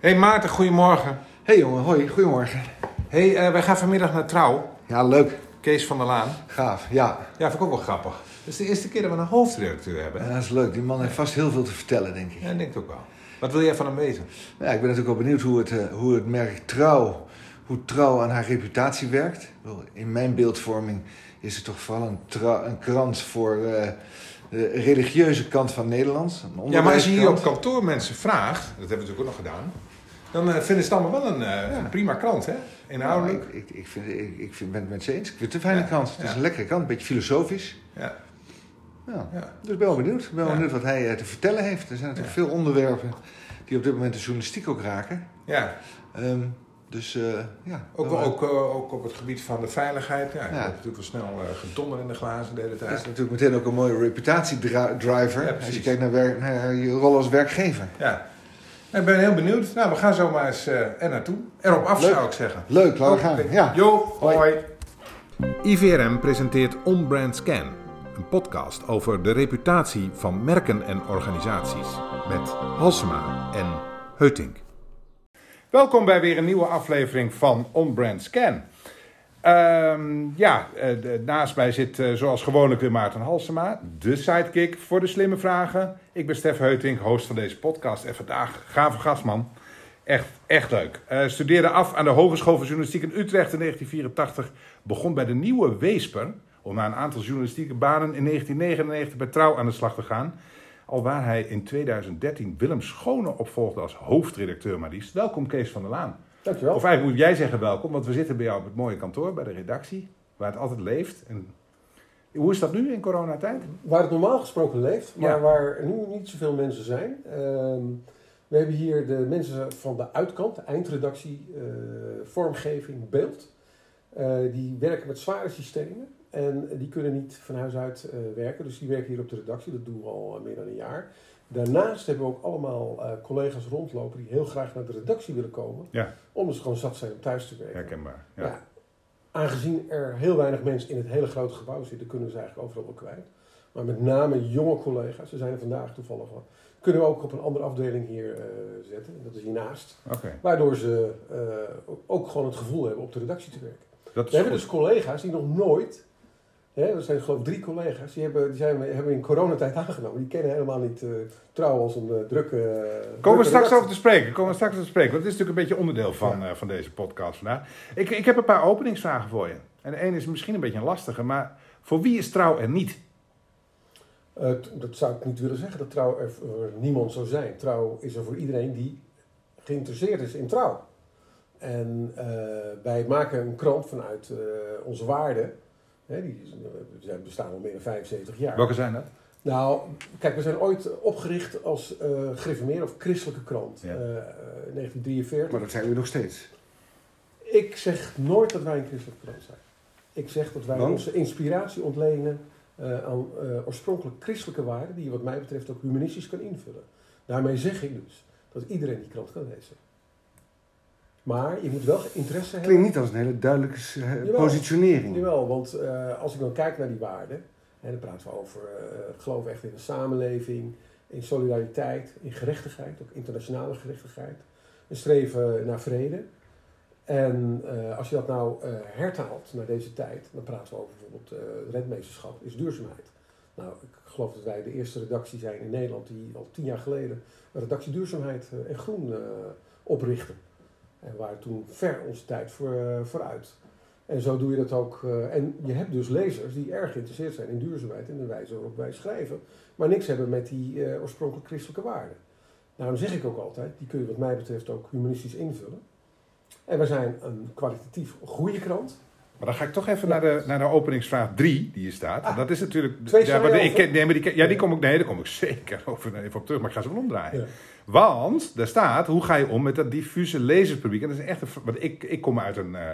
Hey Maarten, goedemorgen. Hey jongen, hoi, goedemorgen. Hey, eh, wij gaan vanmiddag naar Trouw. Ja, leuk. Kees van der Laan. Gaaf, ja. Ja, vind ik ook wel grappig. Het is de eerste keer dat we een hoofdredacteur hebben. Ja, dat is leuk. Die man heeft vast heel veel te vertellen, denk ik. Ja, ik denk ook wel. Wat wil jij van hem weten? Ja, ik ben natuurlijk wel benieuwd hoe het, eh, hoe het merk Trouw, hoe Trouw aan haar reputatie werkt. In mijn beeldvorming is het toch vooral een, een krant voor eh, de religieuze kant van Nederland. Ja, maar als je hier op kantoor mensen vraagt, dat hebben we natuurlijk ook nog gedaan, dan eh, vinden ze het allemaal wel een, eh, een prima krant, hè? Ja, Inhoudelijk. ik, ik, ik, vind, ik, ik vind, ben het met ze eens. Ik vind het een fijne krant. Het is een lekkere krant, een beetje filosofisch. Ja. Ja. Ja. Dus ben wel benieuwd. Ik ben wel benieuwd wat hij eh, te vertellen heeft. Er zijn natuurlijk veel onderwerpen die op dit moment de journalistiek ook raken. ja. Ehm, dus ja. Ook, wel, ook, ook op het gebied van de veiligheid. Ja, je Ja. hebt natuurlijk wel snel gedonder in de glazen de hele Dat is tijd. natuurlijk meteen ook een mooie reputatiedriver. Ja, als je kijkt naar, werk, naar je rol als werkgever. Ja. Ik ben heel benieuwd. Nou, we gaan zo maar eens eh, er naartoe. Erop af, Leuk. zou ik zeggen. Leuk, laten we gaan. Ja. Jo, Hoi. hoi. IVRM presenteert On-Brand Scan, een podcast over de reputatie van merken en organisaties met Halsema en Heutink. Welkom bij weer een nieuwe aflevering van On-Brand Scan. Ehm, ja, eh, naast mij zit eh, zoals gewoonlijk weer Maarten Halsema, de sidekick voor de slimme vragen. Ik ben Stef Heutink, host van deze podcast. En vandaag, gave gastman. Echt, echt leuk. Eh, studeerde af aan de Hogeschool voor Journalistiek in Utrecht in 1984. Begon bij de Nieuwe Weesper om na een aantal journalistieke banen in 1999 bij Trouw aan de slag te gaan. Alwaar hij in 2013 Willem Schone opvolgde als hoofdredacteur maar liefst. Welkom Kees van der Laan. Dankjewel. Of eigenlijk moet jij zeggen welkom, want we zitten bij jou op het mooie kantoor bij de redactie, waar het altijd leeft. En hoe is dat nu in coronatijd? Waar het normaal gesproken leeft, maar Ja. waar nu niet zoveel mensen zijn. Ehm, we hebben hier de mensen van de uitkant, de eindredactie, eh, vormgeving, beeld. Eh, die werken met zware systemen en die kunnen niet van huis uit eh, werken. Dus die werken hier op de redactie, dat doen we al meer dan een jaar. Daarnaast hebben we ook allemaal eh, collega's rondlopen die heel graag naar de redactie willen komen. Ja. Omdat ze gewoon zat zijn om thuis te werken. Herkenbaar. Ja. Ja. aangezien er heel weinig mensen in het hele grote gebouw zitten, kunnen we ze eigenlijk overal wel kwijt. Maar met name jonge collega's, ze zijn er vandaag toevallig wel, kunnen we ook op een andere afdeling hier eh, zetten. En dat is hiernaast. Waardoor ze eh, ook gewoon het gevoel hebben op de redactie te werken. dat is We hebben goed. dus collega's die nog nooit, hè, er zijn geloof ik drie collega's, die hebben, die zijn, hebben in coronatijd aangenomen. Die kennen helemaal niet eh trouw als een eh, drukke... eh, Komen we drukke straks over te spreken. Komen we straks over te spreken. Want het is natuurlijk een beetje onderdeel van, van deze podcast vandaag. Ik, ik heb een paar openingsvragen voor je. En de ene is misschien een beetje een lastige, maar voor wie is trouw er niet? Dat zou ik niet willen zeggen dat trouw er voor niemand zou zijn. Trouw is er voor iedereen die geïnteresseerd is in trouw. En wij maken een krant vanuit onze waarden. Hè, die we zijn- bestaan al meer dan 75 jaar. Welke zijn dat? Nou, kijk, we zijn ooit opgericht als eh gereformeerde of christelijke krant. Ja. Eh, eh, 1943. Maar dat zijn we nog steeds. Ik zeg nooit dat wij een christelijke krant zijn. Ik zeg dat wij Want? onze inspiratie ontlenen eh, aan eh, oorspronkelijk christelijke waarden, die je wat mij betreft ook humanistisch kan invullen. Daarmee zeg ik dus dat iedereen die krant kan lezen. Maar je moet wel interesse hebben. Klinkt niet als een hele duidelijke eh, Jawel. positionering. Jawel, want eh, als ik dan kijk naar die waarden, en dan praten we over eh geloof echt in de samenleving, in solidariteit, in gerechtigheid, ook internationale gerechtigheid, een streven naar vrede. En als je dat nou hertaalt naar deze tijd, dan praten we over bijvoorbeeld redmeesterschap, is duurzaamheid. Nou, ik geloof dat wij de eerste redactie zijn in Nederland die al tien jaar geleden een redactie duurzaamheid en groen oprichtte. En we waren toen ver onze tijd voor, eh, vooruit. En zo doe je dat ook. eh, en je hebt dus lezers die erg geïnteresseerd zijn in duurzaamheid en de wijze waarop wij schrijven, maar niks hebben met die eh, oorspronkelijk christelijke waarden. Daarom zeg ik ook altijd, die kun je wat mij betreft ook humanistisch invullen. En we zijn een kwalitatief goede krant. Maar dan ga ik toch even naar, de, naar de openingsvraag 3 die hier staat. Ah. dat is natuurlijk. Twee ja, maar ik nee, maar die, ja, die kom ik, nee, daar kom ik zeker over, even op terug, maar ik ga ze wel omdraaien. Ja. Want daar staat, hoe ga je om met dat diffuse lezerspubliek? En dat is echt een, want ik, ik kom uit een eh,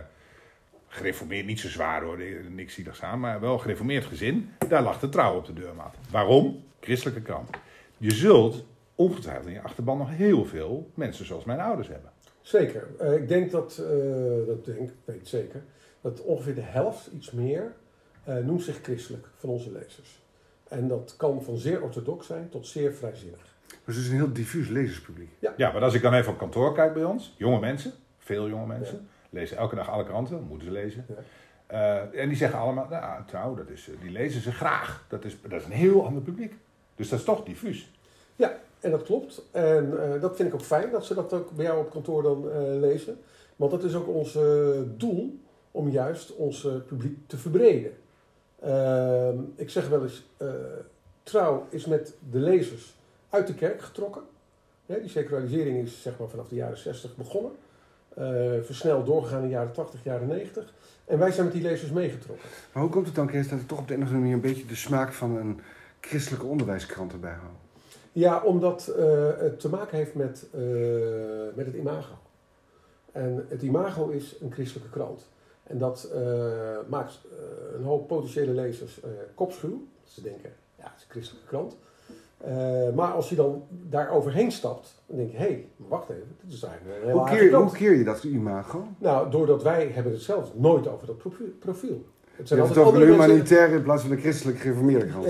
gereformeerd, niet zo zwaar hoor, niks zieligs aan, maar wel gereformeerd gezin. Daar lag de trouw op de deurmat. Waarom? Christelijke krant. Je zult ongetwijfeld in je achterban nog heel veel mensen zoals mijn ouders hebben. Zeker. Eh, ik denk dat, eh, dat denk, ik weet het zeker, dat ongeveer de helft, iets meer, eh, noemt zich christelijk van onze lezers. En dat kan van zeer orthodox zijn tot zeer vrijzinnig. Dus het is een heel diffuus lezerspubliek. Ja, maar als ik dan even op kantoor kijk bij ons, jonge mensen, veel jonge mensen, lezen elke dag alle kranten, moeten ze lezen. Ja. Eh, en die zeggen allemaal, nou, trouw, dat is, eh, die lezen ze graag. Dat is, dat is een heel ander publiek. Dus dat is toch diffuus. Ja, en dat klopt. En eh, dat vind ik ook fijn dat ze dat ook bij jou op kantoor dan eh, lezen. Want dat is ook ons eh, doel om juist ons publiek te verbreden. Ehm, ik zeg wel eens, eh, trouw is met de lezers uit de kerk getrokken. Die secularisering is zeg maar vanaf de jaren 60 begonnen. Eh, versneld doorgegaan in de jaren 80, jaren 90. En wij zijn met die lezers meegetrokken. Maar hoe komt het dan, Kees, dat het toch op de een of andere manier een beetje de smaak van een christelijke onderwijskrant erbij houdt? Ja, omdat eh, het te maken heeft met, met het imago. En het imago is een christelijke krant. En dat eh, maakt eh, een hoop potentiële lezers eh kopschuw. Ze denken, ja, het is een christelijke krant. Maar als je dan daar overheen stapt, dan denk je, hé, hey, wacht even, dit is eigenlijk een heel Hoe keer, hoe keer je dat imago? Nou, doordat wij hebben het zelf nooit over dat profiel. Het Je zijn hebt het altijd over een mensen- humanitair in plaats van een christelijk gereformeerde krant.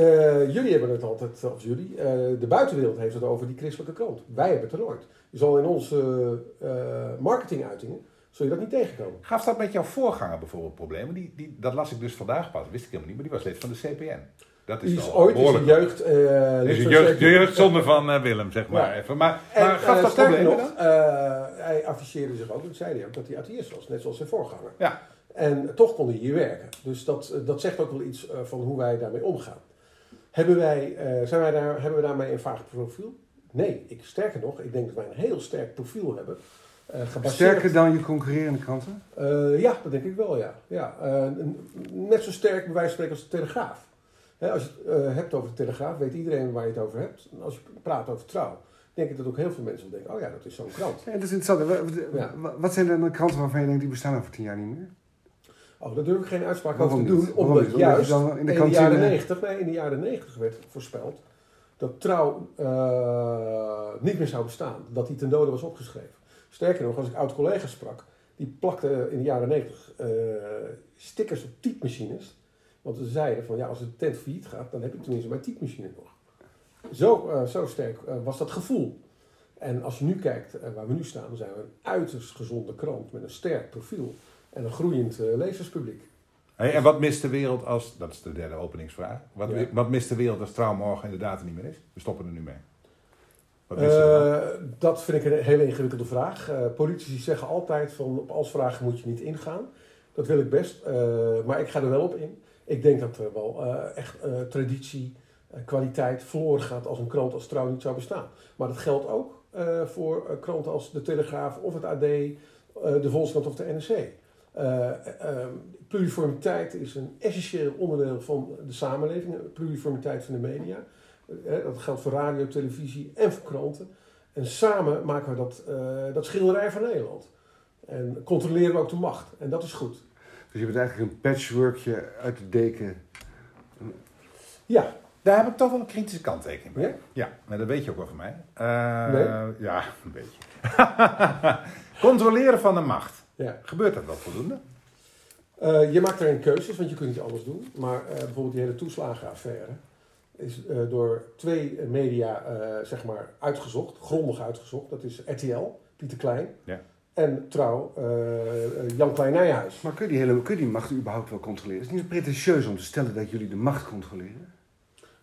jullie hebben het altijd, of jullie, de buitenwereld heeft het over die christelijke krant. Wij hebben het er nooit. Je zal in onze marketinguitingen, zul je dat niet tegenkomen. Gaf dat met jouw voorganger bijvoorbeeld problemen? Die, die, dat las ik dus vandaag pas, wist ik helemaal niet, maar die was lid van de CPN. Dat is Die is ooit zijn behoorlijk- jeugd... eh, Is een jeugd, de jeugdzonde van eh, Willem, zeg maar. Ja. Even. Maar, En maar gaf eh, dat problemen nog, eh, hij afficheerde zich ook, dat zei hij ook, dat hij atheïst was, net zoals zijn voorganger. Ja. En toch kon hij hier werken. Dus dat, dat zegt ook wel iets van hoe wij daarmee omgaan. Hebben wij, zijn wij daar, hebben we daarmee een vaag profiel? Nee, ik, sterker nog, ik denk dat wij een heel sterk profiel hebben. Eh, gebaseerd- Sterker dan je concurrerende kranten? Eh, ja, dat denk ik wel, ja. ja eh, net zo sterk bij wijze van spreken als de Telegraaf. Hè, als je het hebt over de Telegraaf, weet iedereen waar je het over hebt. En als je praat over trouw, denk ik dat ook heel veel mensen denken, oh ja, dat is zo'n krant. Ja, dat is interessant. Wa- wa- Ja. wa- Wat zijn dan de kranten waarvan je denkt die bestaan over tien jaar niet meer? Oh, daar durf ik geen uitspraak Waarom over te niet? doen, Waarom omdat niet? Omdat je juist dan in in de jaren 90, nee, in de jaren 90 werd voorspeld dat trouw niet meer zou bestaan. Dat die ten dode was opgeschreven. Sterker nog, als ik oud-collega's sprak, die plakten in de jaren 90 eh, stickers op typemachines. Want ze zeiden van ja, als het tent failliet gaat, dan heb ik tenminste mijn typemachine nog. Zo, eh, zo sterk eh, was dat gevoel. En als je nu kijkt eh, waar we nu staan, dan zijn we een uiterst gezonde krant met een sterk profiel en een groeiend eh, lezerspubliek. Hey, en wat mist de wereld als, dat is de derde openingsvraag, wat, Ja. wat mist de wereld als trouw morgen inderdaad er niet meer is? We stoppen er nu mee. Eh, dat vind ik een hele ingewikkelde vraag. Eh, politici zeggen altijd van op als vragen moet je niet ingaan. Dat wil ik best, eh, maar ik ga er wel op in. Ik denk dat er wel echt traditie, kwaliteit verloren gaat als een krant als Trouw niet zou bestaan. Maar dat geldt ook voor kranten als De Telegraaf of het AD, de Volkskrant of de NRC. Eh, eh, pluriformiteit is een essentieel onderdeel van de samenleving, pluriformiteit van de media. Dat geldt voor radio, televisie en voor kranten. En samen maken we dat, eh, dat schilderij van Nederland. En controleren we ook de macht. En dat is goed. Dus je bent eigenlijk een patchworkje uit de deken. Ja, Daar heb ik toch wel een kritische kanttekening bij. Ja? Ja, maar dat weet je ook wel van mij. Eh, Nee? Ja, een beetje. Controleren van de macht. ja. Gebeurt dat wel voldoende? Eh, je maakt erin keuzes, want je kunt niet alles doen. Maar eh, bijvoorbeeld die hele toeslagenaffaire is eh, door twee media eh, zeg maar uitgezocht, grondig uitgezocht. Dat is RTL, Pieter Klein. Ja. En Trouw, eh, Jan Klein Nijhuis. Maar kun je, die hele, kun je die macht überhaupt wel controleren? Is het niet pretentieus om te stellen dat jullie de macht controleren?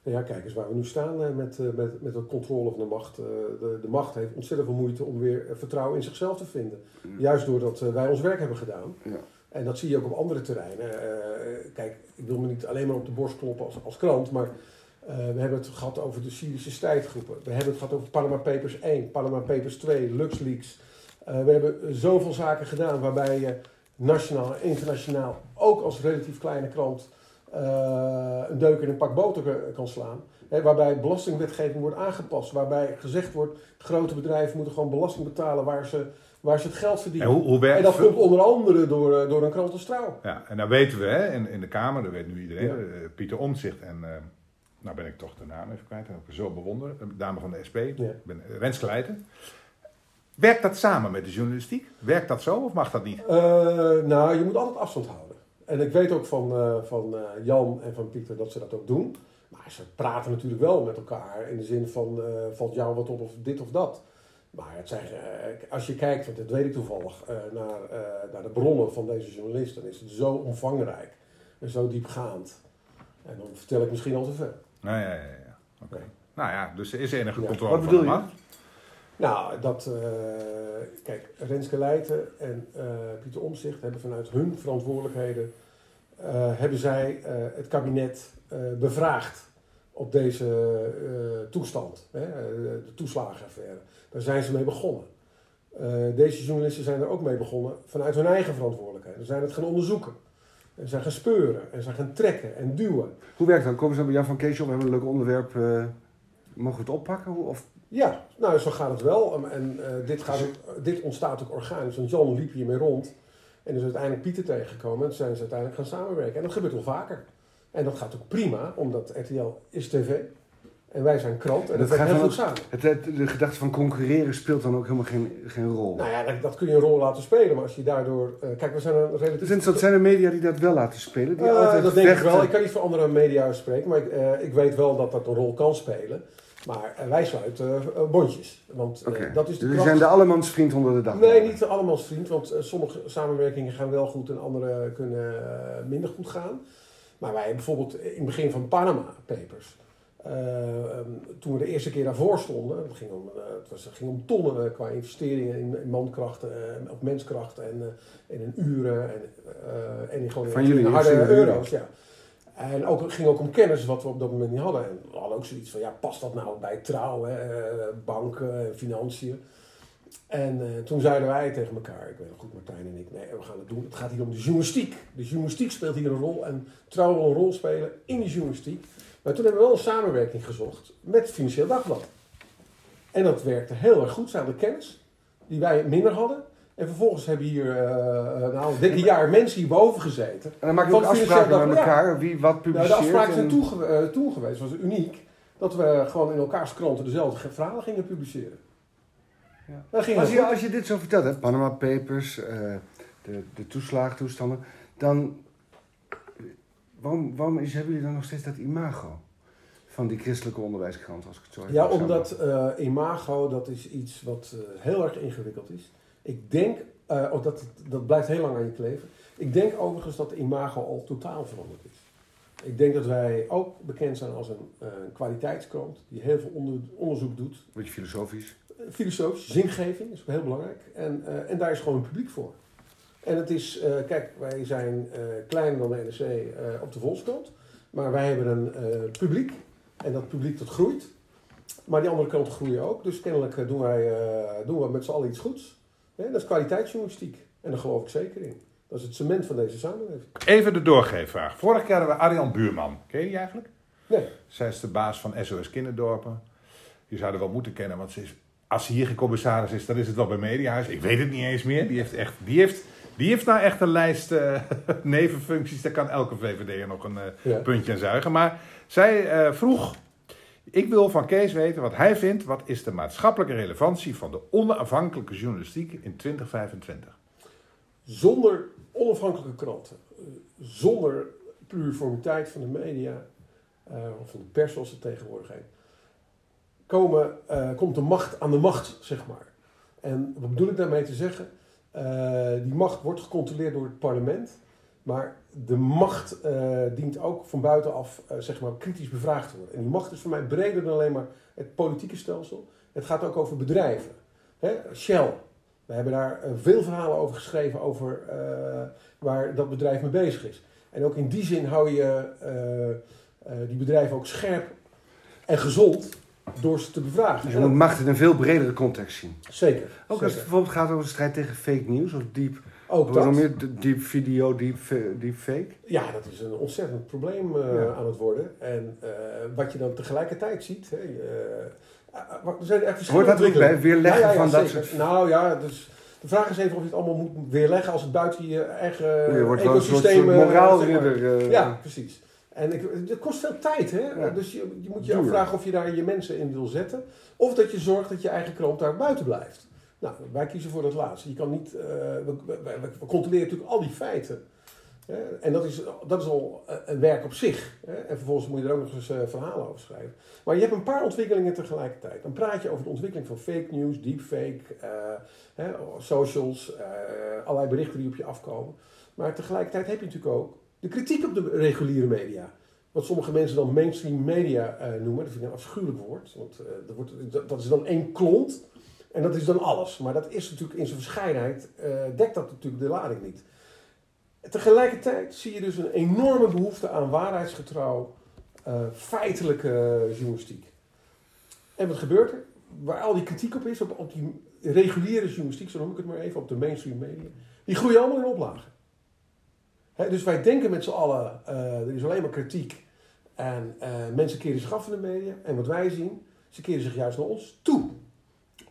Nou ja, kijk eens waar we nu staan eh, met, eh, met, met de controle van de macht. Eh, de, de macht heeft ontzettend veel moeite om weer vertrouwen in zichzelf te vinden. Juist doordat wij ons werk hebben gedaan. Ja. En dat zie je ook op andere terreinen. Eh, kijk, ik wil me niet alleen maar op de borst kloppen als, als krant, maar eh, we hebben het gehad over de Syrische strijdgroepen. We hebben het gehad over Panama Papers 1, Panama Papers 2, LuxLeaks. Eh, we hebben zoveel zaken gedaan waarbij je nationaal en internationaal, ook als relatief kleine krant, eh, een deuk in een pak boter kan- slaan. Hè, waarbij belastingwetgeving wordt aangepast. Waarbij gezegd wordt, grote bedrijven moeten gewoon belasting betalen waar ze, waar ze het geld En verdienen. hoe, hoe werkt En dat komt onder andere door, door een krant als Trouw. Ja, en dan weten we hè, in, in de Kamer, dat weet nu iedereen, Ja. Pieter Omtzigt en, nou ben ik toch de naam even kwijt, dat heb ik zo bewonderen, de dame van de SP, Ja. ben Rens Kleijten. Werkt dat samen met de journalistiek? Werkt dat zo of mag dat niet? Eh, nou, je moet altijd afstand houden. En ik weet ook van, eh, van eh, Jan en van Pieter dat ze dat ook doen. Maar ze praten natuurlijk wel met elkaar in de zin van valt jou wat op of dit of dat. Maar het zijn, als je kijkt, want dat weet ik toevallig, naar, naar de bronnen van deze journalist, dan is het zo omvangrijk en zo diepgaand. En dan vertel ik misschien al te veel. Nou ja, ja, ja. Oké. Nou ja, dus er is enige controle Wat van bedoel je? Nou, dat, eh, kijk, Renske Leijten en eh, Pieter Omzicht hebben vanuit hun verantwoordelijkheden, eh, hebben zij het kabinet bevraagd op deze toestand, hè, de toeslagenaffaire. Daar zijn ze mee begonnen. Deze journalisten zijn er ook mee begonnen vanuit hun eigen verantwoordelijkheid. Ze zijn het gaan onderzoeken. En zijn gaan speuren en zijn gaan trekken en duwen. Hoe werkt dat? Komen ze dan bij Jan van Kees op? We hebben een leuk onderwerp. eh, mogen we het oppakken? Of, Ja, nou zo gaat het wel. En eh, dit, gaat dit ontstaat ook organisch. Want Jan liep hiermee rond. En is uiteindelijk Pieter tegengekomen. En zijn ze uiteindelijk gaan samenwerken. En dat gebeurt wel vaker. En dat gaat ook prima, omdat RTL is tv. En wij zijn krant. En dat, Dat gaat heel goed samen. het, het- de gedachte van concurreren speelt dan ook helemaal geen, geen rol. Nou ja, dat, dat kun je een rol laten spelen. Maar als je daardoor... eh, kijk, we zijn een relatief... Dus dat zijn er media die dat wel laten spelen? Die Eh, altijd dat denk ik wel. Ik kan niet voor andere media spreken, maar ik, eh, ik weet wel dat dat een rol kan spelen. Maar wij sluiten bondjes. Want dat is de Dus we kracht. zijn de allemansvriend onder de dag. Nee, niet allemaal vriend, want sommige samenwerkingen gaan wel goed en andere kunnen minder goed gaan. Maar wij bijvoorbeeld in het begin van Panama Papers, toen we de eerste keer daarvoor stonden, het ging om, eh, het was, het ging om tonnen eh, qua investeringen in, in mankrachten, eh, op menskrachten en, eh, en in uren en, eh, en in gewoon Van in jullie harde euro's. Ja. En ook, het ging ook om kennis wat we op dat moment niet hadden. En we hadden ook zoiets van, ja, past dat nou bij trouw, hè? eh, banken, en financiën? En eh, toen zeiden wij tegen elkaar, ik weet nog goed, Martijn en ik, nee, we gaan het doen. Het gaat hier om de journalistiek. De journalistiek speelt hier een rol en trouw wil een rol spelen in de journalistiek. Maar toen hebben we wel een samenwerking gezocht met het Financieel Dagblad. En dat werkte heel erg goed. Ze hadden kennis die wij minder hadden. En vervolgens hebben hier nou, een dikke jaar mensen hierboven gezeten. En dan maak je ook afspraken met elkaar. Wie wat Nou, publiceert. de afspraken zijn en- toen, ge- eh, geweest, was uniek, dat we gewoon in elkaars kranten dezelfde verhalen gingen publiceren. Ja. Ging Als je, als je dit zo vertelt, hè, Panama Papers, de, de toeslagentoestanden, dan waarom, waarom is, hebben jullie dan nog steeds dat imago van die christelijke onderwijskrant, als ik het zo Ja, omdat eh, imago, dat is iets wat eh, heel erg ingewikkeld is. Ik denk, oh, dat, dat blijft heel lang aan je kleven. Ik denk overigens dat de imago al totaal veranderd is. Ik denk dat wij ook bekend zijn als een eh, kwaliteitskrant die heel veel onder- onderzoek doet. Een beetje filosofisch. filosofisch, zingeving is ook heel belangrijk. En, en daar is gewoon een publiek voor. En het is, eh, kijk, wij zijn eh, kleiner dan de NRC eh, op de Volkskrant. Maar wij hebben een publiek. En dat publiek dat groeit. Maar die andere kranten groeien ook. Dus kennelijk doen, wij, doen we met z'n allen iets goeds. Hè, dat is kwaliteitsjournalistiek. En daar geloof ik zeker in. Dat is het cement van deze samenleving. Even de doorgeefvraag. Vorige keer hadden we Arjan Buurman. Ken je die eigenlijk? Nee. Zij is de baas van SOS Kinderdorpen. Je zou haar wel moeten kennen, want ze is, als ze hier geen commissaris is, dan is het wel bij Mediahuis. Ik weet het niet eens meer. Die heeft, echt, die heeft, die heeft nou echt een lijst eh, nevenfuncties. Daar kan elke VVD'er nog een eh, Ja. puntje aan zuigen. Maar zij eh, vroeg, ik wil van Kees weten wat hij vindt. Wat is de maatschappelijke relevantie van de onafhankelijke journalistiek in 2025? Zonder onafhankelijke kranten, zonder pluriformiteit van de media, of van de pers zoals het tegenwoordig heet, komen, komt de macht aan de macht, zeg maar. En wat bedoel ik daarmee te zeggen? Eh, die macht wordt gecontroleerd door het parlement, maar de macht eh, dient ook van buitenaf eh, zeg maar, kritisch bevraagd te worden. En die macht is voor mij breder dan alleen maar het politieke stelsel. Het gaat ook over bedrijven. Hè? Shell, we hebben daar veel verhalen over geschreven, over waar dat bedrijf mee bezig is. En ook in die zin hou je die bedrijven ook scherp en gezond door ze te bevragen. Dus je moet macht in een veel bredere context zien. zeker. Ook als het bijvoorbeeld gaat over de strijd tegen fake news of deep, ook wat dat. meer, deep video, deep fake. Ja, dat is een ontzettend probleem eh, Ja. aan het worden. En eh, wat je dan tegelijkertijd ziet. Hè, eh, ah, er zijn echt Hoort verschillende dat ook bij? Weerleggen Ja, ja, ja, van dat zeker. soort... Nou ja, dus de vraag is even of je het allemaal moet weerleggen als het buiten je eigen je wordt wel een soort, ecosysteem... moraalridder. zeg maar. Ja, precies. En ik, het kost veel tijd, hè? Ja. Dus je, je moet je Duur. afvragen of je daar je mensen in wil zetten. Of dat je zorgt dat je eigen krant daar buiten blijft. Nou, wij kiezen voor dat laatste. Je kan niet, eh, we, we, we- we controleren natuurlijk al die feiten. Hè? En dat is, dat is al eh, een werk op zich. Hè? En vervolgens moet je er ook nog eens eh, verhalen over schrijven. Maar je hebt een paar ontwikkelingen tegelijkertijd. Dan praat je over de ontwikkeling van fake news, deepfake, hè, socials, eh, allerlei berichten die op je afkomen. Maar tegelijkertijd heb je natuurlijk ook de kritiek op de reguliere media. Wat sommige mensen dan mainstream media eh, noemen. Dat vind ik een afschuwelijk woord. Want eh, dat, wordt, is dan één klont. En dat is dan alles. Maar dat is natuurlijk in zijn verscheidenheid, eh, dekt dat natuurlijk de lading niet. Tegelijkertijd zie je dus een enorme behoefte aan waarheidsgetrouw, feitelijke journalistiek. En wat gebeurt er? Waar al die kritiek op is, op, op die reguliere journalistiek, zo noem ik het maar even, op de mainstream media, die groeien allemaal in oplagen. Dus wij denken met z'n allen, eh, er is alleen maar kritiek en eh, mensen keren zich af van de media. En wat wij zien, ze keren zich juist naar ons toe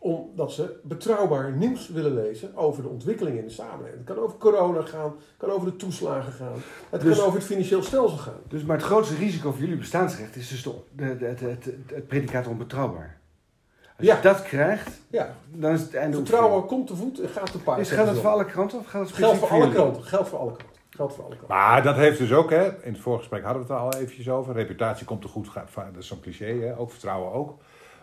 omdat ze betrouwbaar nieuws willen lezen over de ontwikkelingen in de samenleving. Het kan over corona gaan, het kan over de toeslagen gaan, het Dus- kan over het financieel stelsel gaan. Dus, maar het grootste risico voor jullie bestaansrecht is dus de, de, de- het, het, het predicaat onbetrouwbaar. Als Ja. je dat krijgt, Ja, dan is het einde vertrouwen komt te voet en gaat te paard. Is, geldt het voor alle kranten of geldt het Geldt specifiek voor alle kranten. Geldt voor alle kranten. Geldt voor alle. Maar dat heeft dus ook, hè, in het voorgesprek hadden we het er al eventjes over. Reputatie komt te goed, dat is zo'n cliché, hè, ook vertrouwen ook.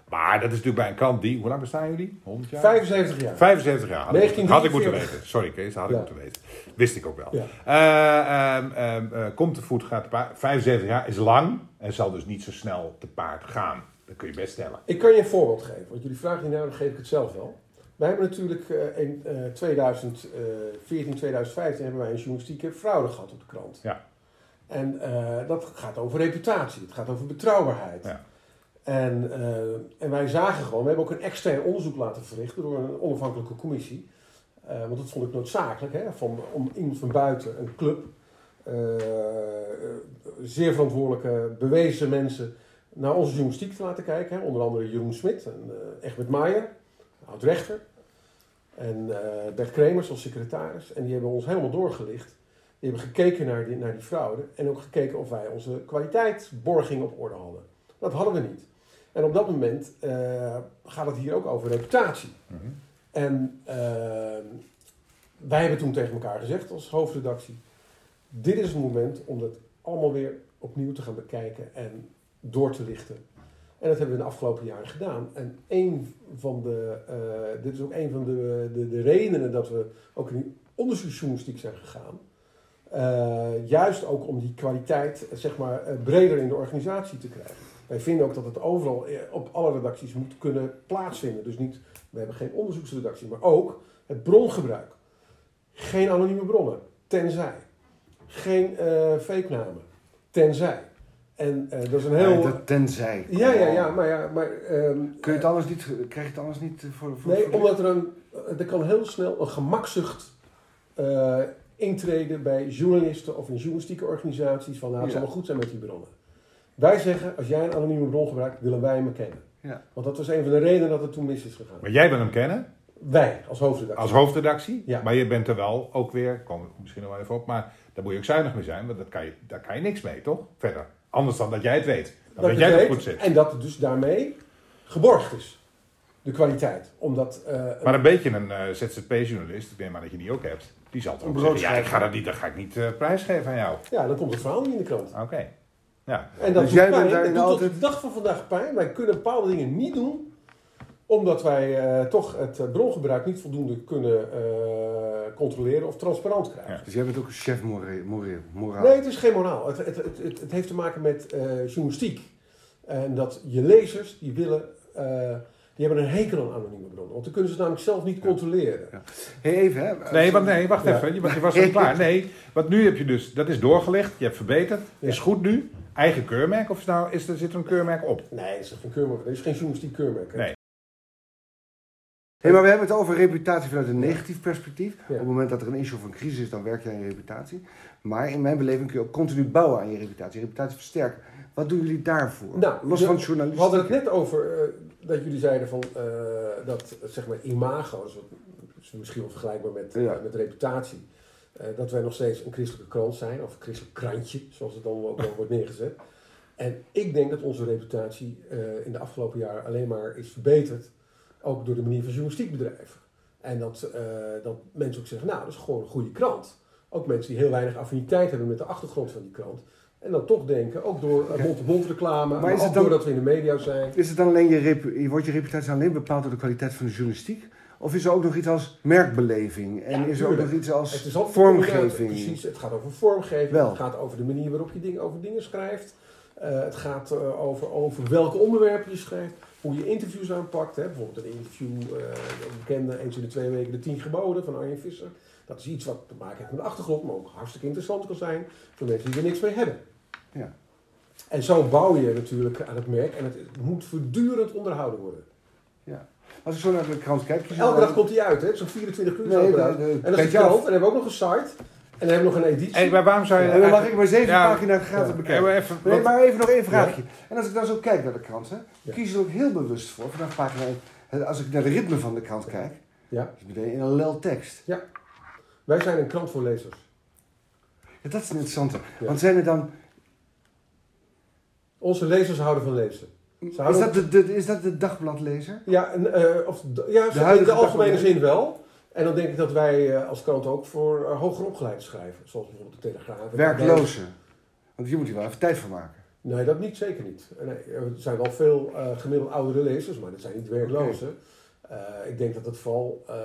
Maar dat is natuurlijk bij een krant die, hoe lang bestaan jullie? 100 jaar? 75 jaar. 75 jaar. Had, ik, moeten- had ik moeten 1943. weten. Sorry Kees, dat had ik Ja. moeten weten. Wist ik ook wel. Ja. Eh, ehm, ehm, eh, komt te voet, gaat te paard. 75 jaar is lang en zal dus niet zo snel te paard gaan. Dat kun je best stellen. Ik kan je een voorbeeld geven, want jullie vragen niet naar, dan geef ik het zelf wel. Wij hebben natuurlijk eh, in eh 2014, 2015 hebben wij een journalistieke fraude gehad op de krant. Ja. En eh, dat gaat over reputatie, het gaat over betrouwbaarheid. Ja. En, eh, en wij zagen gewoon, we hebben ook een extern onderzoek laten verrichten door een onafhankelijke commissie. Eh, want dat vond ik noodzakelijk, hè, van, om iemand van buiten, een club, eh, zeer verantwoordelijke, bewezen mensen naar onze journalistiek te laten kijken. Hè. Onder andere Jeroen Smit en eh Egbert Maier, oud-rechter. En eh, Bert Kremers als secretaris. En die hebben ons helemaal doorgelicht. Die hebben gekeken naar die, naar die fraude. En ook gekeken of wij onze kwaliteitsborging op orde hadden. Dat hadden we niet. En op dat moment eh, gaat het hier ook over reputatie. Mhm. En eh, wij hebben toen tegen elkaar gezegd als hoofdredactie: dit is het moment om dat allemaal weer opnieuw te gaan bekijken en door te lichten. En dat hebben we in de afgelopen jaren gedaan. En een van de, eh, dit is ook een van de, de, de redenen dat we ook in die onderzoeksjournalistiek zijn gegaan. Eh, juist ook om die kwaliteit zeg maar, eh, breder in de organisatie te krijgen. Wij vinden ook dat het overal op alle redacties moet kunnen plaatsvinden. Dus niet, we hebben geen onderzoeksredactie, maar ook het brongebruik. Geen anonieme bronnen, tenzij. Geen eh fake namen, tenzij. En eh, dat is een heel... Ja, dat tenzij. Ja, ja, ja, maar ja, maar... ehm, Kun je het anders niet, krijg je het anders niet eh, voor, voor Nee, voor- omdat er een... Er kan heel snel een gemakzucht eh, intreden bij journalisten of in journalistieke organisaties van nou, het Ja. zal wel goed zijn met die bronnen. Wij zeggen, als jij een anonieme bron gebruikt, willen wij hem kennen. Ja. Want dat was een van de redenen dat het toen mis is gegaan. Maar jij wil hem kennen Wij, als hoofdredactie. als hoofdredactie. Ja. Maar je bent er wel ook weer, kom ik misschien nog wel even op, maar daar moet je ook zuinig mee zijn, want dat kan je, daar kan je niks mee, toch? Verder. Anders dan dat jij het weet. Dan dat weet jij dat goed zit. En dat het dus daarmee geborgd is. De kwaliteit. Omdat... eh, Maar een beetje een eh, ZZP-journalist, ik neem maar dat je die ook hebt, die zal toch zeggen, ja, ik ga dat, niet, dat ga ik niet eh, prijsgeven aan jou. ja, dan komt het verhaal niet in de krant. Oké. Ja. En dat Dus doet jij pijn. bent Dat doet tot altijd- de dag van vandaag pijn. Wij kunnen bepaalde dingen niet doen, omdat wij eh, toch het eh, brongebruik niet voldoende kunnen eh, controleren of transparant krijgen. Ja. Dus jij bent ook een chef moreel. moreel moraal. Nee, het is geen moraal. Het, het, het, het, het heeft te maken met eh, journalistiek. En dat je lezers, die willen... eh, die hebben een hekel aan anonieme bronnen. Want dan kunnen ze namelijk zelf niet controleren. Hey, even hè. Nee, want nee, wacht Ja. even. Je, was- je was nog niet klaar. Nee, want nu heb je dus, dat is doorgelicht, je hebt verbeterd. Ja. Is goed nu. Eigen keurmerk of is nou, is er, zit er een keurmerk op? Nee, dat is geen keurmerk. Er is geen journalistiek keurmerk. Nee. Hey, maar we hebben het over reputatie vanuit een negatief perspectief. Ja. Op het moment dat er een issue of een crisis is, dan werk je aan je reputatie. Maar in mijn beleving kun je ook continu bouwen aan je reputatie. Je reputatie versterken. Wat doen jullie daarvoor? Nou, Los de- van We journalistiek. hadden het net over eh, dat jullie zeiden van eh, dat zeg maar imago, is, wat, is misschien wel vergelijkbaar met, eh, met reputatie. dat wij nog steeds een christelijke krant zijn, of een christelijk krantje, zoals het dan ook wel wordt neergezet. En ik denk dat onze reputatie in de afgelopen jaren alleen maar is verbeterd, ook door de manier van journalistiek bedrijven. En dat, eh, dat mensen ook zeggen, nou, dat is gewoon een goede krant. Ook mensen die heel weinig affiniteit hebben met de achtergrond van die krant. En dan toch denken, ook door mond-to-mond reclame, maar, ook dan- doordat we in de media zijn. Is het dan alleen je, repu- wordt je reputatie alleen bepaald door de kwaliteit van de journalistiek? Of is er ook nog iets als merkbeleving? En Ja, is er ook nog iets als Het is ook vormgeving? Precies, het gaat over vormgeving. Wel. Het gaat over de manier waarop je dingen, over dingen schrijft. Eh, het gaat eh, over, over welke onderwerpen je schrijft. Hoe je interviews aanpakt. Hè. Bijvoorbeeld een interview, eh een bekende, eens in de twee weken, de tien geboden van Arjen Visser. Dat is iets wat te maken heeft met de achtergrond, maar ook hartstikke interessant kan zijn voor mensen die er niks mee hebben. Ja. En zo bouw je natuurlijk aan het merk en het moet voortdurend onderhouden worden. Als ik zo naar de krant kijk... Elke dag komt die uit, hè? zo'n 24 uur. Nee, de- de- en dat is krant. af. En dan hebben we ook nog een site. En dan hebben we nog een editie. Hey, maar waarom zou je... En dan mag ik maar zeven Ja. pagina's gratis Ja. bekijken. Even, even, Nee, wat- maar even nog één vraagje. En als ik dan zo kijk naar de krant, hè, Ja. kies er ook heel bewust voor, vanaf pagina 1. hè, Als ik naar de ritme van de krant kijk, Ja. is het meteen in een lel tekst. Wij zijn een krant voor lezers. Ja, dat is een interessante. Ja. Want zijn er dan... Onze lezers houden van lezen. Ze Is dat de, de- is dat de dagbladlezer? Ja, en, eh, of, ja in de algemene zin wel. En dan denk ik dat wij eh, als krant ook voor eh, hoger opgeleid schrijven. Zoals bijvoorbeeld de Telegraaf. Werklozen. Want hier moet je wel even tijd voor maken. Nee, dat niet, zeker niet. Nee, er zijn wel veel eh, gemiddeld oudere lezers, maar dat zijn niet werklozen. Eh, ik denk dat het vooral eh,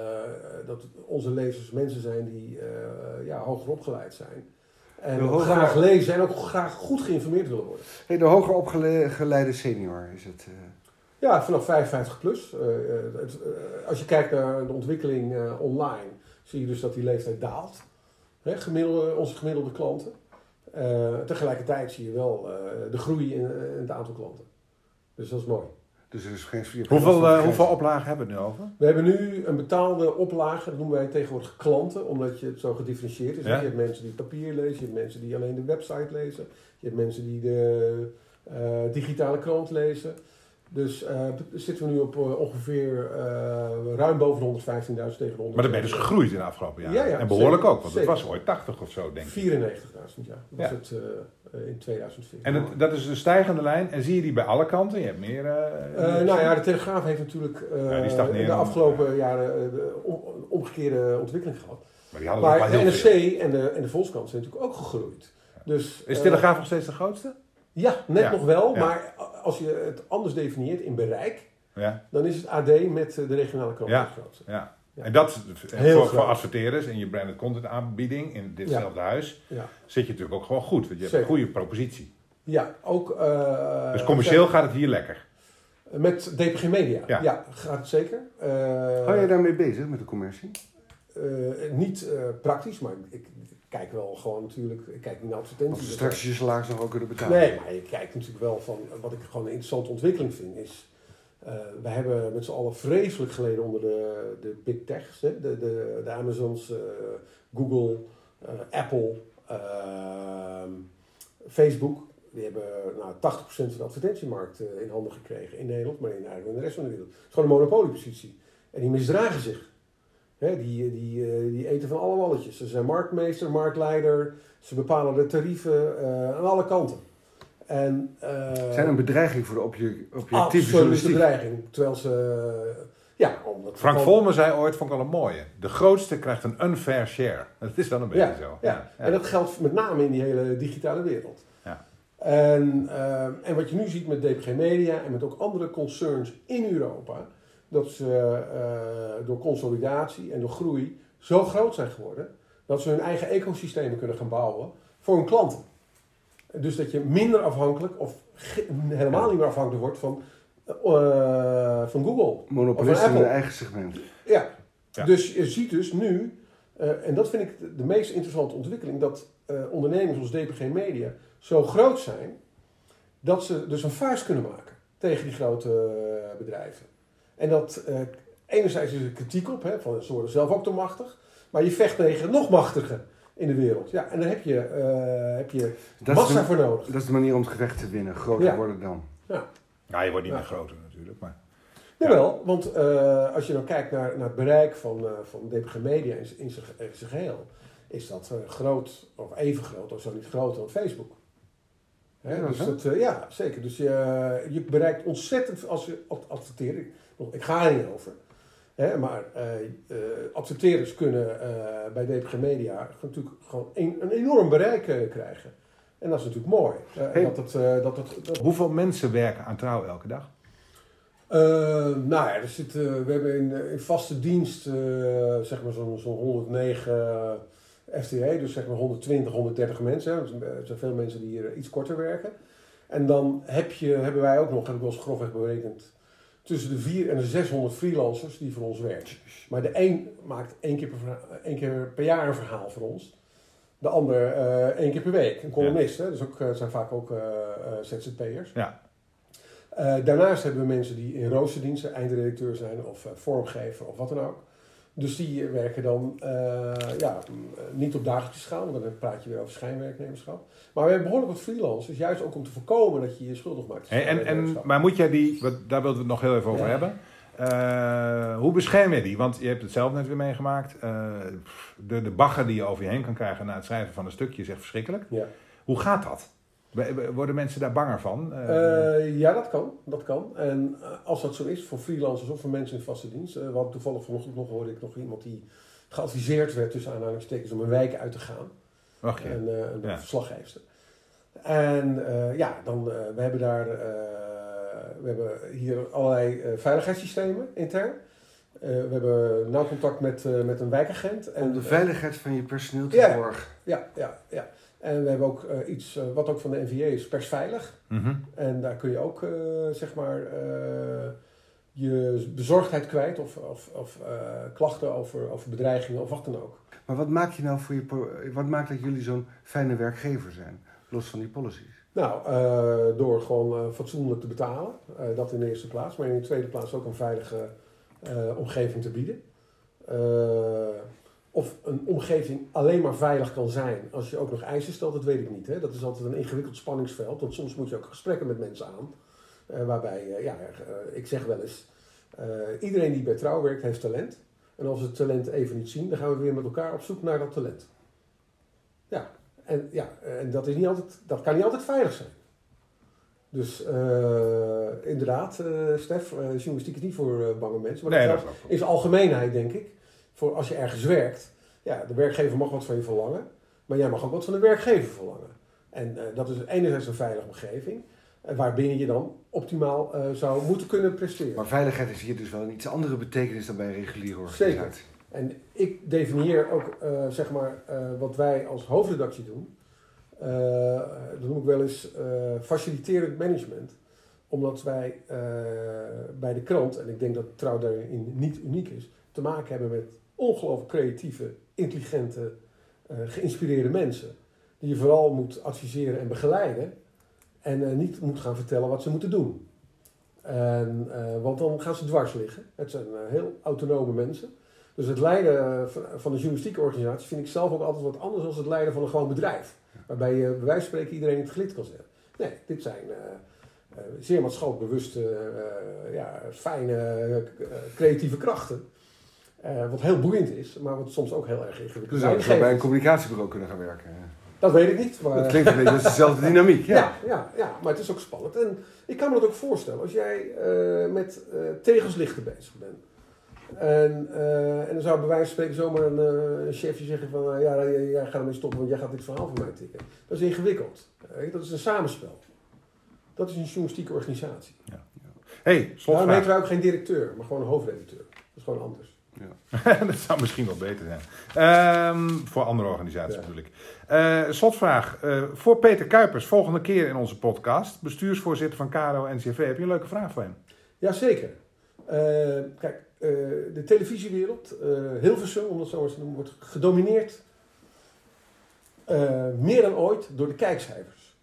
dat onze lezers mensen zijn die eh, ja, hoger opgeleid zijn. En hoger- graag lezen en ook graag goed geïnformeerd willen worden. Hey, de hoger opgeleide senior is het. Ja, vanaf 55 plus. Eh, eh, het, eh, als je kijkt naar de ontwikkeling eh, online, zie je dus dat die leeftijd daalt. Hè, gemiddelde, onze gemiddelde klanten. Eh, tegelijkertijd zie je wel eh, de groei in, in het aantal klanten. Dus dat is mooi. dus er is geen... hoeveel, hoeveel oplagen hebben we nu over? We hebben nu een betaalde oplage, dat noemen wij tegenwoordig klanten, omdat je het zo gedifferentieerd is. Ja. Je hebt mensen die papier lezen, je hebt mensen die alleen de website lezen, je hebt mensen die de eh, digitale krant lezen. Dus eh, zitten we nu op eh, ongeveer eh, ruim boven de 115.000 tegen de 100. Maar dan ben je dus gegroeid in de afgelopen jaren. Ja, ja, en behoorlijk zeker, ook, want het was ooit 80 of zo, denk ik. 94.000, ja. Was Ja. het in 2014. En het, dat is een stijgende lijn. En zie je die bij alle kanten? Je hebt meer... nou ja, de Telegraaf heeft natuurlijk in de afgelopen jaren de om- omgekeerde ontwikkeling gehad. Maar die hadden Maar de NRC en de, en de Volkskrant zijn natuurlijk ook gegroeid. Dus, Is Telegraaf nog steeds de grootste? Ja, net nog wel. Maar als je het anders definieert in bereik, Ja. dan is het AD met eh, de regionale krant Ja. ja. Ja. En dat, Heel voor, voor adverteerders en je branded content aanbieding in ditzelfde huis, Ja, zit je natuurlijk ook gewoon goed. Want je hebt Zeker. een goede propositie. ja ook... eh, Dus commercieel gaat het hier lekker. Met DPG Media. Ja. Ja, gaat het zeker. Eh, Hou jij daarmee bezig met de commercie? eh, niet eh, praktisch, maar ik, ik kijk wel gewoon natuurlijk... Ik kijk niet naar Of advertenties. ze straks je salaris nog wel kunnen betalen? Nee, maar je kijkt natuurlijk wel van... Wat ik gewoon een interessante ontwikkeling vind is... eh we hebben met z'n allen vreselijk geleden onder de, de big techs. Hè? De, de, de Amazons, eh, Google, eh, Apple, ehm, Facebook. Die hebben nou, 80% van de advertentiemarkt in handen gekregen in Nederland, maar in, eigenlijk in de rest van de wereld. Het is gewoon een monopoliepositie. En die misdragen zich. Hè, die, die, eh, die eten van alle walletjes. Ze zijn marktmeester, marktleider. Ze bepalen de tarieven eh, aan alle kanten. En, eh, Zijn een bedreiging voor de obje, objectieve absolute journalistiek? bedreiging. Terwijl ze... ja, omdat Frank gewoon- Volmer zei ooit, vond ik wel een mooie. De grootste krijgt een unfair share. Dat is wel een beetje Ja, zo. ja. en dat geldt met name in die hele digitale wereld. Ja. En, en wat je nu ziet met DPG Media en met ook andere concerns in Europa, dat ze eh, door consolidatie en door groei zo groot zijn geworden, dat ze hun eigen ecosystemen kunnen gaan bouwen voor hun klanten. Dus dat je minder afhankelijk of helemaal niet meer afhankelijk wordt van, eh, van Google. Monopolisten in hun eigen segment. Ja. Ja. dus je ziet dus nu, eh, en dat vind ik de, de meest interessante ontwikkeling, dat eh, ondernemers als DPG Media zo groot zijn, dat ze dus een vuist kunnen maken tegen die grote bedrijven. En dat, eh, enerzijds is er kritiek op, hè, van ze worden zelf ook te machtig, maar je vecht tegen nog machtiger in de wereld. Ja, en daar heb je, eh, heb je Dat is, massa de, voor nodig. dat is de manier om het gevecht te winnen. Groter Ja. worden dan. Ja, je wordt niet Ja. meer groter natuurlijk. Maar Jawel, want eh, als je nou kijkt naar, naar het bereik van, eh, van DPG Media in, in zijn geheel, is dat eh, groot, of even groot, of zo niet groter dan Facebook. Hè, Ja, dus dat, eh, ja, zeker. Dus je, je bereikt ontzettend, als je ad- adverteert, ik, ga er niet over, Hè, maar adverteerders kunnen eh, bij DPG Media natuurlijk gewoon een, een enorm bereik krijgen. En dat is natuurlijk mooi. Hey. dat het, dat het, dat Hoeveel mensen werken aan trouw elke dag? Nou ja, er zit, we hebben in, in vaste dienst zeg maar zo'n zo'n 109 FTE, dus zeg maar 120, 130 mensen. hè. Er zijn veel mensen die hier iets korter werken. En dan heb je, hebben wij ook nog, heb ik wel eens grofweg berekend, tussen de 4 en de 600 freelancers die voor ons werken. Maar de een maakt één keer per, één keer per jaar een verhaal voor ons. De ander eh één keer per week. Een columnist, hè? dus ook, eh, het zijn vaak ook eh ZZP'ers. Ja. Daarnaast hebben we mensen die in roosterdiensten eindredacteur zijn of vormgever of wat dan ook. Dus die werken dan eh, ja, eh, niet op dagelijkse schaal, want dan praat je weer over schijnwerknemerschap. Maar we hebben behoorlijk wat freelancers, juist ook om te voorkomen dat je je schuldig maakt. Hey, en, en, maar moet jij die, daar wilden we het nog heel even over Ja. hebben. Eh, hoe bescherm je die? Want je hebt het zelf net weer meegemaakt. Eh, de, de bagger die je over je heen kan krijgen na het schrijven van een stukje is echt verschrikkelijk. Ja. Hoe gaat dat? Worden mensen daar banger van? Eh, Eh, ja, dat kan. Dat kan. En eh, als dat zo is voor freelancers of voor mensen in vaste dienst. eh want toevallig vanochtend nog hoorde ik nog iemand die geadviseerd werd tussen aanhalingstekens om een wijk uit te gaan. En eh, een Ja. verslaggeefster. En eh, ja, dan, eh, we hebben daar eh, we hebben hier allerlei eh, veiligheidssystemen intern. Eh, we hebben nauw contact met, eh, met een wijkagent. En, Om de veiligheid van je personeel te Ja. borgen. ja, ja, ja. En we hebben ook eh, iets eh, wat ook van de NVA is, persveilig. Mhm. En daar kun je ook, eh, zeg maar, eh, je bezorgdheid kwijt of, of, of eh, klachten over, over bedreigingen of wat dan ook. Maar wat maakt je nou voor je wat maakt dat jullie zo'n fijne werkgever zijn? Los van die policies. Nou, eh, door gewoon eh, fatsoenlijk te betalen, eh, dat in de eerste plaats. Maar in de tweede plaats ook een veilige eh, omgeving te bieden. Of een omgeving alleen maar veilig kan zijn als je ook nog eisen stelt, dat weet ik niet. Hè? Dat is altijd een ingewikkeld spanningsveld, want soms moet je ook gesprekken met mensen aan. eh, waarbij, eh, ja, eh, ik zeg wel eens, iedereen die bij trouw werkt heeft talent. En als we het talent even niet zien, dan gaan we weer met elkaar op zoek naar dat talent. Ja, en, ja, en dat, is niet altijd, dat kan niet altijd veilig zijn. Dus inderdaad, Stef, journalistiek is niet voor bange mensen. Maar Nee, dat is algemeenheid, denk ik. Voor als je ergens werkt, ja, de werkgever mag wat van je verlangen. Maar jij mag ook wat van de werkgever verlangen. En eh, dat is enerzijds een veilige omgeving. eh, waarbinnen je dan optimaal eh, zou moeten kunnen presteren. Maar veiligheid is hier dus wel een iets andere betekenis dan bij een reguliere organisatie. En ik definieer ook, zeg maar, wat wij als hoofdredactie doen. Dat noem ik wel eens faciliterend management. Omdat wij bij de krant, en ik denk dat Trouw daarin niet uniek is, te maken hebben met ongelooflijk creatieve, intelligente, eh, geïnspireerde mensen. Die je vooral moet adviseren en begeleiden. En eh, niet moet gaan vertellen wat ze moeten doen. En, eh, want dan gaan ze dwars liggen. Het zijn heel autonome mensen. Dus het leiden van, een journalistieke organisatie vind ik zelf ook altijd wat anders dan het leiden van een gewoon bedrijf. Waarbij je bij wijze van spreken iedereen in het gelid kan zetten. Nee, dit zijn zeer maatschappelijk bewuste, ja, fijne, creatieve krachten. Eh, wat heel boeiend is, maar wat soms ook heel erg ingewikkeld Dus is. zou je zo bij een communicatiebureau kunnen gaan werken. Dat weet ik niet. Maar, Dat klinkt een beetje als dezelfde dynamiek. Ja. ja, ja, ja, maar het is ook spannend. En ik kan me dat ook voorstellen als jij eh, met eh, tegelslichten bezig bent. En, eh, en dan zou bij wijze van spreken zomaar een, eh, een chefje zeggen van... ja, jij, jij gaat ermee stoppen, want jij gaat dit verhaal voor mij tikken. Dat is ingewikkeld. Dat is een samenspel. Dat is een journalistieke organisatie. hey, Daarom slotvraag. heten wij ook geen directeur, maar gewoon een hoofdredacteur. Dat is gewoon anders. dat zou misschien wel beter zijn. Ehm, voor andere organisaties Ja. natuurlijk. Eh, slotvraag. Eh, voor Peter Kuipers, volgende keer in onze podcast. Bestuursvoorzitter van KRO NCV. Heb je een leuke vraag voor hem? Jazeker. Eh kijk, de televisiewereld, Hilversum, om dat zo maar te noemen, wordt gedomineerd meer dan ooit door de kijkcijfers.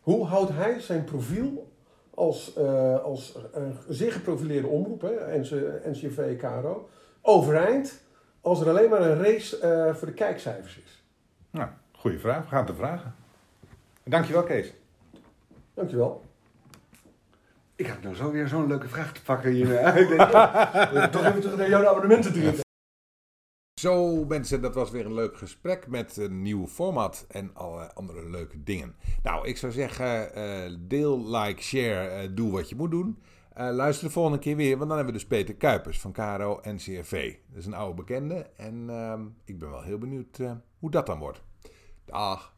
Hoe houdt hij zijn profiel als, als een zeer geprofileerde omroep, hè, NC- NCV, KRO, overeind als er alleen maar een race eh, voor de kijkcijfers is? Nou, goede vraag. We gaan het vragen. Dankjewel, Kees. Dankjewel. Ik had nou zo weer zo'n leuke vraag te pakken hier. Ik denk, oh, we toch even terug naar jouw abonnementen terug. Zo mensen, dat was weer een leuk gesprek met een nieuw format en allerlei andere leuke dingen. Nou, ik zou zeggen, eh, deel, like, share, eh, doe wat je moet doen. Uh, luister de volgende keer weer, want dan hebben we dus Peter Kuipers van KRO NCRV. Dat is een oude bekende en uh, ik ben wel heel benieuwd uh, hoe dat dan wordt. Dag.